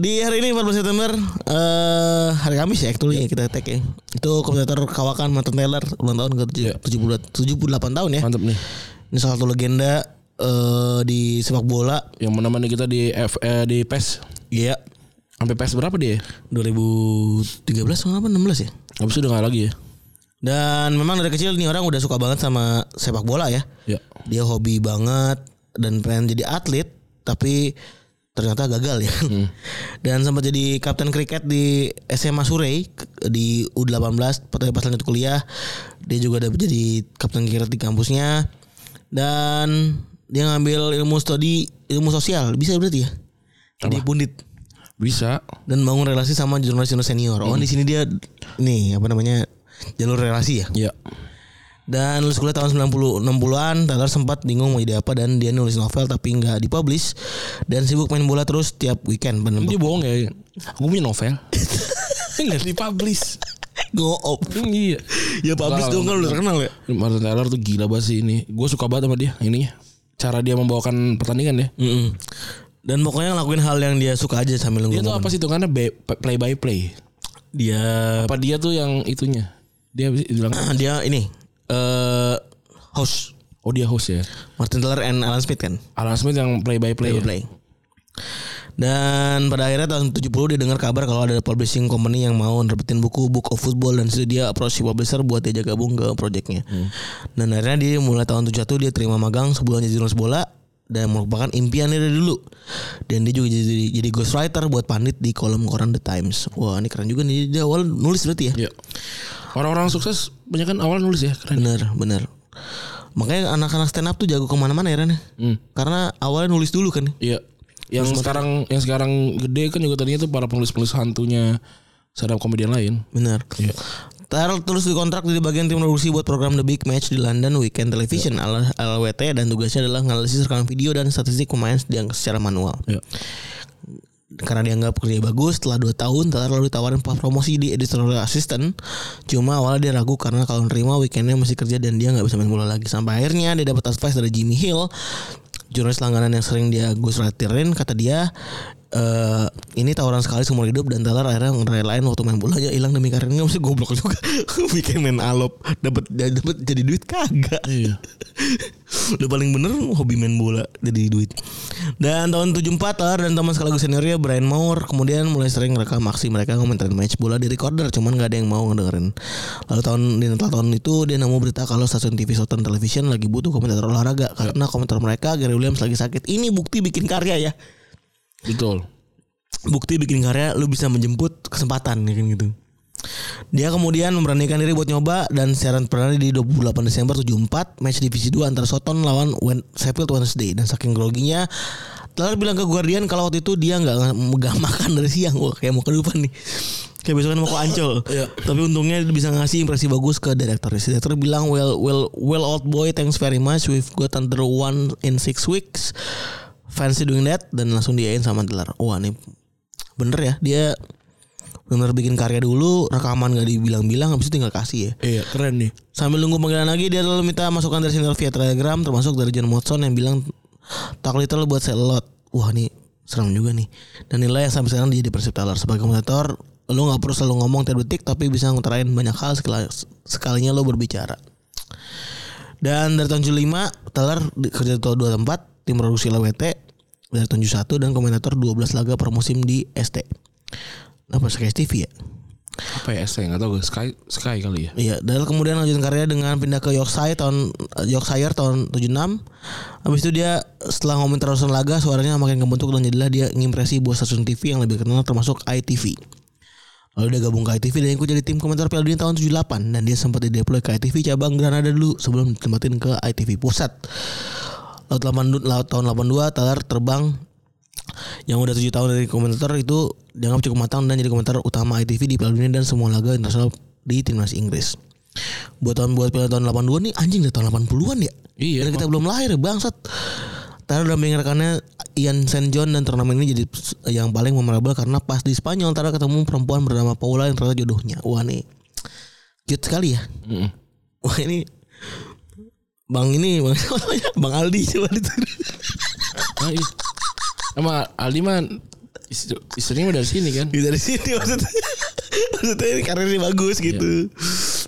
Di hari ini 14 September eh hari Kamis ya actually ya kita tag ya. Itu komentator kawakan Martin Taylor ulang tahun ke Iya. 70 78 tahun ya. Mantap nih. Ini salah satu legenda eh di sepak bola. Yang menemani kita di F, eh, di PES Iya. sampai PES berapa dia? 2013 atau apa 16 ya? Habis itu udah gak lagi ya? Dan memang dari kecil nih orang udah suka banget sama sepak bola ya. Ya. Dia hobi banget dan pengen jadi atlet tapi ternyata gagal ya. Dan sempat jadi kapten kriket di SMA Surrey ke- di U18 pada pas lanjut kuliah. Dia juga udah jadi kapten kriket di kampusnya. Dan dia ngambil ilmu studi ilmu sosial bisa berarti ya. Jadi pundit Bisa. dan bangun relasi sama jurnalis-jurnalis senior. Oh, di sini dia nih apa namanya? jalur relasi ya. Ya. Dan lulus kuliah tahun 90 60-an, Taylor sempat bingung mau jadi apa dan dia nulis novel tapi nggak dipublish dan sibuk main bola terus tiap weekend bener Dia bohong ya. Aku punya novel. Ini gak dipublish. Go up. iya. Ya publish Enggak, dong kan enggak. terkenal ya. Martin Taylor tuh gila banget sih ini. Gue suka banget sama dia ininya. Cara dia membawakan pertandingan ya. Mm-mm. Dan pokoknya ngelakuin hal yang dia suka aja sambil nunggu Dia tuh apa sih hitungannya be- play by play. Dia Apa dia tuh yang itunya? Dia bilang dia ini eh host oh dia host ya. Martin Taylor and Alan Smith kan. Alan Smith yang play by play. Play ya? play. Dan pada akhirnya tahun 70 dia dengar kabar kalau ada publishing company yang mau nerbitin buku Book of Football dan situ dia approach si publisher buat diajak gabung ke projectnya. Dan akhirnya dia mulai tahun 71 dia terima magang sebulan jadi jurnalis bola dan merupakan impiannya dari dulu. Dan dia juga jadi jadi ghostwriter buat pandit di kolom koran The Times. Wah, ini keren juga nih dia awal nulis berarti ya. Iya. Orang-orang sukses banyak kan awal nulis ya keren. Bener, bener. Makanya anak-anak stand up tuh jago ke mana-mana ya Ren ya. Hmm. Karena awalnya nulis dulu kan. Iya. Yang sekarang yang sekarang gede kan juga tadinya tuh para penulis-penulis hantunya up komedian lain. Bener. Iya. Taylor terus dikontrak di bagian tim produksi buat program The Big Match di London Weekend Television L- LWT dan tugasnya adalah analisis rekaman video dan statistik pemain yang secara manual. Iya. Karena dianggap kerja bagus, setelah 2 tahun Taylor lalu ditawarin promosi di editorial assistant. Cuma awalnya dia ragu karena kalau nerima weekendnya masih kerja dan dia nggak bisa main bola lagi. Sampai akhirnya dia dapat advice dari Jimmy Hill, jurnalis langganan yang sering dia ghostwriterin. Kata dia, eh ini tawaran sekali seumur hidup dan Taylor akhirnya ngerelain waktu main bola aja hilang demi karirnya mesti goblok juga. Weekend main alop dapat dapat jadi duit kagak. Iya. Udah paling bener hobi main bola jadi duit. Dan tahun 74 Taylor dan teman sekaligus seniornya Brian Moore kemudian mulai sering rekam aksi mereka ngomentarin match bola di recorder cuman gak ada yang mau ngedengerin. Lalu tahun di Natal tahun itu dia nemu berita kalau stasiun TV Southern Television lagi butuh komentator olahraga karena komentar mereka Gary Williams lagi sakit. Ini bukti bikin karya ya. Betul. Bukti bikin karya lu bisa menjemput kesempatan ya kan gitu. Dia kemudian memberanikan diri buat nyoba dan siaran perdana di 28 Desember 74 match divisi 2 antara Soton lawan Wen- Sheffield Wednesday. Dan saking groginya Taylor bilang ke Guardian kalau waktu itu dia nggak nggak makan dari siang. Wah kayak mau ke depan nih. Kayak besokan mau ke Ancol. Iya. tapi untungnya dia bisa ngasih impresi bagus ke direktur. Si direktur bilang well well well old boy thanks very much. We've got under one in six weeks fancy doing that dan langsung diain sama Taylor wah nih bener ya. Dia bener bikin karya dulu rekaman gak dibilang-bilang habis itu tinggal kasih ya. Iya, keren nih. sambil nunggu panggilan lagi dia lalu minta masukan dari senior via telegram termasuk dari John Watson yang bilang tak little buat saya lot wah nih serem juga nih. Dan nilai yang sampai sekarang dia jadi Persib Taylor. Sebagai komentator lo nggak perlu selalu ngomong tiap detik tapi bisa ngutarain banyak hal sekali sekalinya lo berbicara. Dan dari tahun 75 Taylor di- kerja di dua tempat tim produksi LWT dari 71 dan komentator 12 laga per musim di ST. Apa Sky TV ya? Apa ya saya nggak tahu gue Sky Sky kali ya. Iya, Dal kemudian lanjutin karya dengan pindah ke Yorkshire tahun Yorkshire tahun 76. Habis itu dia setelah ngomongin terusan laga suaranya makin kebentuk dan jadilah dia ngimpresi buat stasiun TV yang lebih terkenal termasuk ITV. Lalu dia gabung ke ITV dan ikut jadi tim komentar Piala Dunia tahun 78 dan dia sempat dideploy ke ITV cabang Granada dulu sebelum ditempatin ke ITV pusat. Lalu, 82 lalu tahun 82 Taylor terbang yang udah tujuh tahun dari komentator itu dianggap cukup matang dan jadi komentar utama ITV di Piala Dunia dan semua laga internasional di timnas Inggris. Buat tahun buat Piala tahun 82 nih anjing dari tahun 80-an ya. Iya. Dan kita belum lahir bangsat. Taylor udah mengingatkannya Ian St. John dan turnamen ini jadi yang paling memorable karena pas di Spanyol Taylor ketemu perempuan bernama Paula yang ternyata jodohnya. Wah nih cute sekali ya. Mm-mm. Wah ini Bang ini Bang, Bang Aldi coba itu. Ah, iya. Sama Aldi mah istri, istrinya mah dari sini kan. dari sini maksudnya. maksudnya ini karirnya bagus gitu.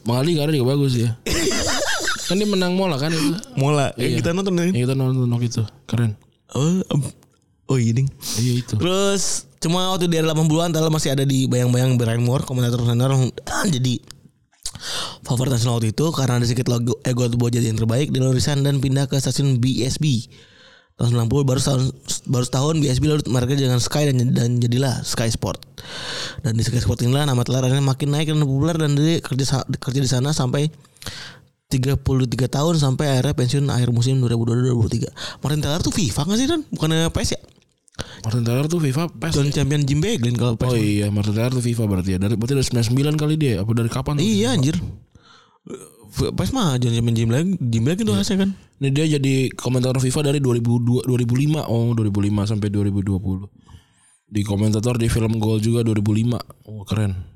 Bang Aldi juga bagus ya. kan dia menang mola kan itu. Mola yang Iya. kita nonton ini. Yang kita nonton waktu itu. Keren. Oh, em- oh ini. Iya itu. Terus cuma waktu di era 80-an Taylor masih ada di bayang-bayang Brian Moore komentator senior jadi favorit nasional waktu itu karena ada sedikit logo ego buat jadi yang terbaik di resign dan pindah ke stasiun BSB tahun 90 baru tahun baru setahun BSB lalu mereka dengan Sky dan, dan jadilah Sky Sport dan di Sky Sport inilah nama Taylor akhirnya makin naik dan populer dan dia kerja kerja di sana sampai 33 tahun sampai akhirnya pensiun akhir musim 2022-2023 Martin Taylor tuh FIFA gak sih Dan? Bukannya PS ya? Martin Taylor tuh FIFA PES. John Champion Jim Beglin kalau Oh PS. iya, Martin Taylor tuh FIFA berarti ya. Dari berarti dari 99 kali dia. Apa dari kapan? tuh? Iya anjir. PS mah John Champion Jim Beglin, Jim Beglin itu hasilnya kan. Ini dia jadi komentator FIFA dari 2002 2005 oh 2005 sampai 2020. Di komentator di film Gol juga 2005. Oh keren.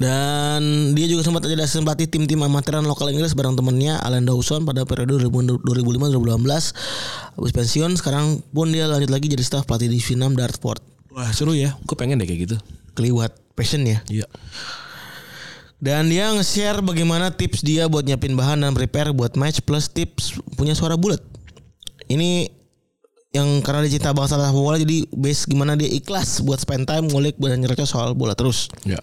Dan dia juga sempat jadi asisten pelatih tim-tim amateran lokal Inggris bareng temennya Alan Dawson pada periode 2005-2018. Habis pensiun sekarang pun dia lanjut lagi jadi staf pelatih di Vietnam Dartford. Wah seru ya. Gue pengen deh kayak gitu. Keliwat passion ya. Iya. Dan dia nge-share bagaimana tips dia buat nyiapin bahan dan prepare buat match plus tips punya suara bulat. Ini yang karena dia cinta banget sama bola jadi base gimana dia ikhlas buat spend time ngulik dan nyerocos soal bola terus. Ya.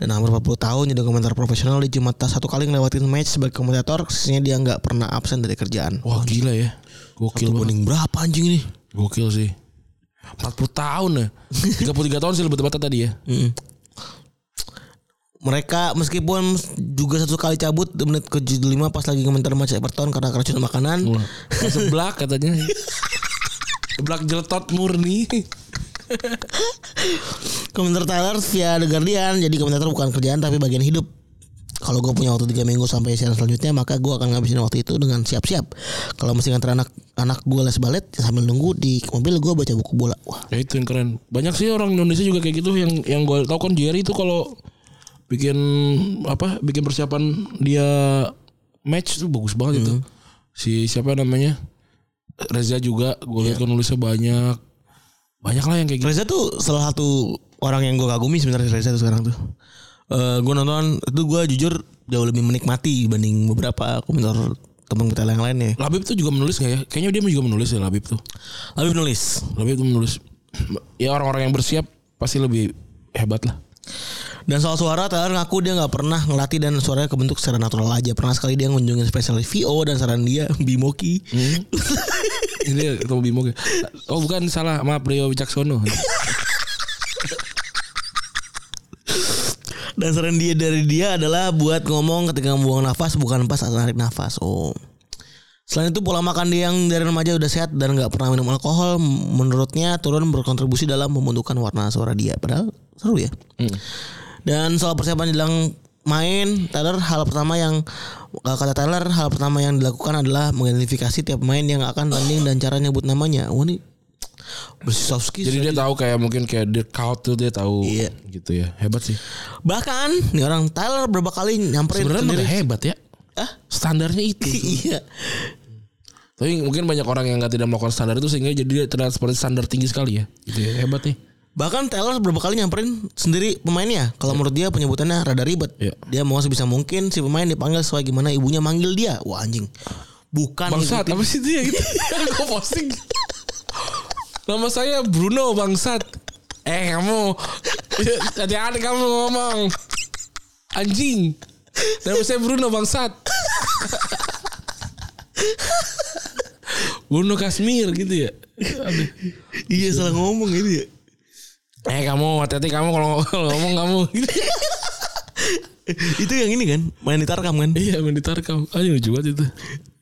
Dan hampir 40 tahun jadi komentar profesional di cuma satu kali ngelewatin match sebagai komentator sisanya dia nggak pernah absen dari kerjaan. Wah gila ya. Gokil Satu banget. banding berapa anjing ini? Gokil sih. 40 tahun ya. 33 tahun sih lebih tepatnya tadi ya. Mm. Mereka meskipun juga satu kali cabut di menit ke 75 pas lagi komentar match Everton karena keracunan makanan. Wah. Seblak katanya. Seblak jeletot murni. Komentar Tyler via The Guardian Jadi komentator bukan kerjaan tapi bagian hidup kalau gue punya waktu 3 minggu sampai siaran selanjutnya maka gue akan ngabisin waktu itu dengan siap-siap. Kalau mesti nganter anak anak gue les balet sambil nunggu di mobil gue baca buku bola. Wah, Ya itu yang keren. Banyak sih orang Indonesia juga kayak gitu yang yang gue tahu kan Jerry itu kalau bikin apa bikin persiapan dia match tuh bagus banget itu. Si siapa namanya? Reza juga gue lihat kan nulisnya banyak. Banyak lah yang kayak gitu. Reza tuh salah satu orang yang gue kagumi sebenarnya Reza tuh sekarang tuh. Eh gue nonton itu gue jujur jauh lebih menikmati dibanding beberapa komentar teman kita yang lainnya. Labib tuh juga menulis gak ya? Kayaknya dia juga menulis ya Labib tuh. Habis nulis. Labib tuh menulis. Ya orang-orang yang bersiap pasti lebih hebat lah. Dan soal suara Taylor ngaku dia nggak pernah ngelatih dan suaranya kebentuk secara natural aja. Pernah sekali dia ngunjungin spesialis VO dan saran dia Bimoki. Ini ketemu Bimo ya. Oh bukan salah, maaf Rio Wicaksono. Dan saran dia dari dia adalah buat ngomong ketika membuang nafas bukan pas saat narik nafas. Oh. Selain itu pola makan dia yang dari remaja udah sehat dan nggak pernah minum alkohol, menurutnya turun berkontribusi dalam membentukkan warna suara dia. Padahal seru ya. Dan soal persiapan jelang main, Taylor hal pertama yang kata Taylor hal pertama yang dilakukan adalah mengidentifikasi tiap pemain yang akan tanding dan cara nyebut namanya. Wah ini skills. Jadi dia tahu kayak mungkin kayak Dirk Kuyt tuh dia tahu Iya. gitu ya. Hebat sih. Bahkan nih orang Taylor berapa kali nyamperin Sebenarnya hebat ya. Ah? Standarnya itu. iya. Tapi mungkin banyak orang yang nggak tidak melakukan standar itu sehingga jadi dia terlihat seperti standar tinggi sekali ya. Gitu ya. Hebat nih. Bahkan Taylor berapa kali nyamperin sendiri pemainnya. Kalau menurut dia penyebutannya rada ribet. Iya. Dia mau sebisa mungkin si pemain dipanggil sesuai gimana ibunya manggil dia. Wah anjing. Bukan Bangsat apa sih ya gitu. Gue posting. Nama saya Bruno bangsat. Eh kamu hati-hati kamu ngomong. Anjing. Nama saya Bruno bangsat. Bruno Kasmir gitu ya. Aduh. Iya salah ngomong ini ya. Eh kamu hati-hati kamu kalau ngomong kamu. itu yang ini kan main di Tarkam kan. iya main ditarkam. Ayo lucu banget itu.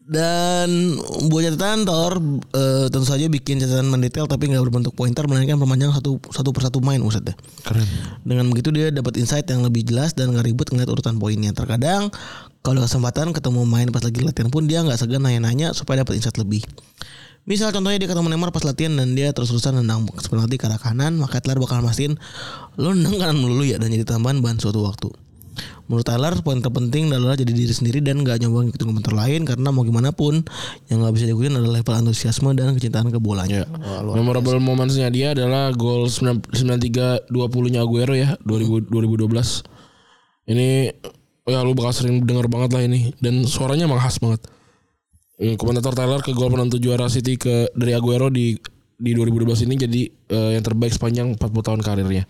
Dan buat catatan Thor eh, tentu saja bikin catatan mendetail tapi nggak berbentuk pointer melainkan perpanjang satu satu persatu main Ustaz ya. Keren. Dengan begitu dia dapat insight yang lebih jelas dan nggak ribet ngeliat urutan poinnya. Terkadang kalau kesempatan ketemu main pas lagi latihan pun dia nggak segan nanya-nanya supaya dapat insight lebih. Misal contohnya dia ketemu Neymar pas latihan dan dia terus-terusan nendang penalti ke arah kanan, maka Tyler bakal mastiin lo nendang kanan melulu ya dan jadi tambahan bahan suatu waktu. Menurut Tyler poin terpenting adalah jadi diri sendiri dan gak nyoba ngikutin komentar lain karena mau gimana pun yang gak bisa diikutin adalah level antusiasme dan kecintaan ke bolanya. Ya. Memorable momentsnya dia adalah gol 93 20-nya Aguero ya 2000, 2012. Ini ya lu bakal sering denger banget lah ini dan suaranya emang khas banget. Eh, Komentator Tyler ke gol penentu juara City ke dari Aguero di di 2012 ini jadi eh, yang terbaik sepanjang 40 tahun karirnya.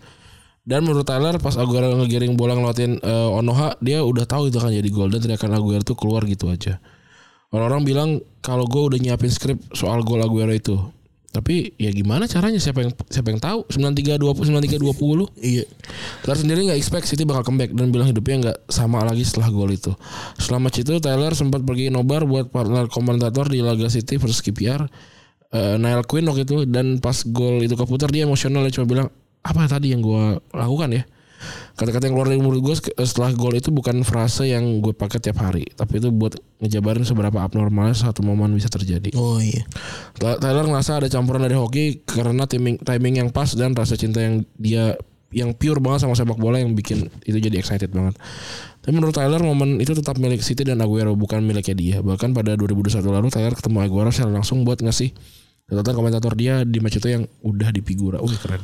Dan menurut Tyler pas Aguero ngegiring bola ngelawatin eh, Onoha dia udah tahu itu kan jadi gol dan teriakan Aguero tuh keluar gitu aja. Orang-orang bilang kalau gue udah nyiapin skrip soal gol Aguero itu. Tapi ya gimana caranya siapa yang siapa yang tahu 93 20 93 20. Iya. Tyler sendiri nggak expect City bakal comeback dan bilang hidupnya nggak sama lagi setelah gol itu. Setelah match itu Tyler sempat pergi nobar buat partner komentator di laga City versus KPR. eh, Niall Quinn waktu itu dan pas gol itu keputar dia emosional dia cuma bilang apa tadi yang gue lakukan ya kata-kata yang keluar dari mulut gue setelah gol itu bukan frase yang gue pakai tiap hari tapi itu buat ngejabarin seberapa abnormalnya satu momen bisa terjadi Oh iya. Tyler ngerasa ada campuran dari hoki karena timing timing yang pas dan rasa cinta yang dia yang pure banget sama sepak bola yang bikin itu jadi excited banget. Tapi menurut Tyler momen itu tetap milik City dan Aguero bukan miliknya dia. Bahkan pada 2021 lalu Tyler ketemu Aguero secara langsung buat ngasih catatan komentator dia di match itu yang udah di figura. Wih keren.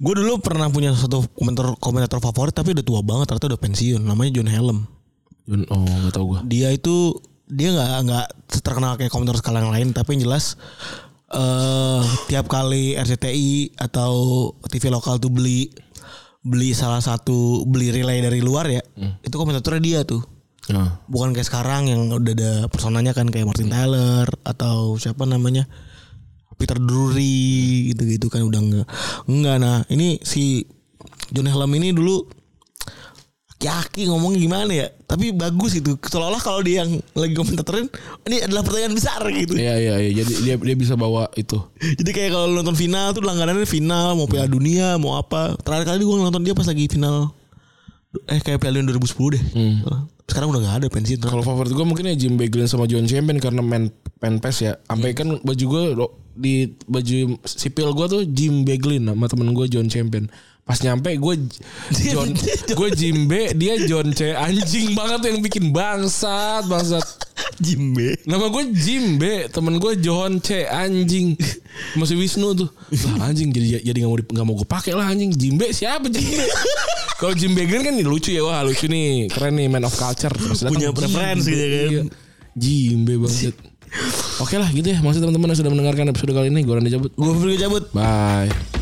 Gue dulu pernah punya satu komentator komentator favorit tapi udah tua banget ternyata udah pensiun namanya John Helm. John- Oh nggak tahu gue. Dia itu dia nggak nggak terkenal kayak komentator skala yang lain tapi yang jelas eh tiap kali RCTI atau TV lokal tuh beli beli salah satu beli relay dari luar ya itu komentatornya dia tuh Nah, bukan kayak sekarang yang udah ada personanya kan kayak Martin Tyler atau siapa namanya Peter Drury gitu-gitu kan udah enggak enggak nah ini si John Helm ini dulu Yaki ngomongnya gimana ya tapi bagus gitu seolah-olah kalau dia yang lagi komentarin ini adalah pertanyaan besar gitu iya iya iya. Jadi dia dia bisa bawa itu. jadi kayak kalau nonton final tuh langganannya final mau Piala Dunia mau apa terakhir kali gue nonton dia pas lagi final eh kayak Piala Dunia 2010 deh. Sekarang udah gak ada pensiun Kalau favorit gue mungkin ya Jim Beglin sama John Champion karena main pen pes ya. Sampai kan baju gue di baju sipil gue tuh Jim Beglin sama temen gue John Champion. Pas nyampe gue John gue Jimbe dia John C anjing banget yang bikin bangsat bangsat. Jimbe Nama gue Jimbe, temen gue John C anjing. Masih Wisnu tuh. Lah anjing jadi jadi nggak mau nggak mau gue pakai lah anjing. Jimbe siapa Jimbe? Kalau Jimbe Green kan lucu ya wah lucu nih keren nih man of culture terus Punya preferensi ya kan? Iya. Jimbe banget. Oke lah gitu ya. Masih teman-teman yang sudah mendengarkan episode kali ini. Gue Randy cabut. gue pergi cabut Bye.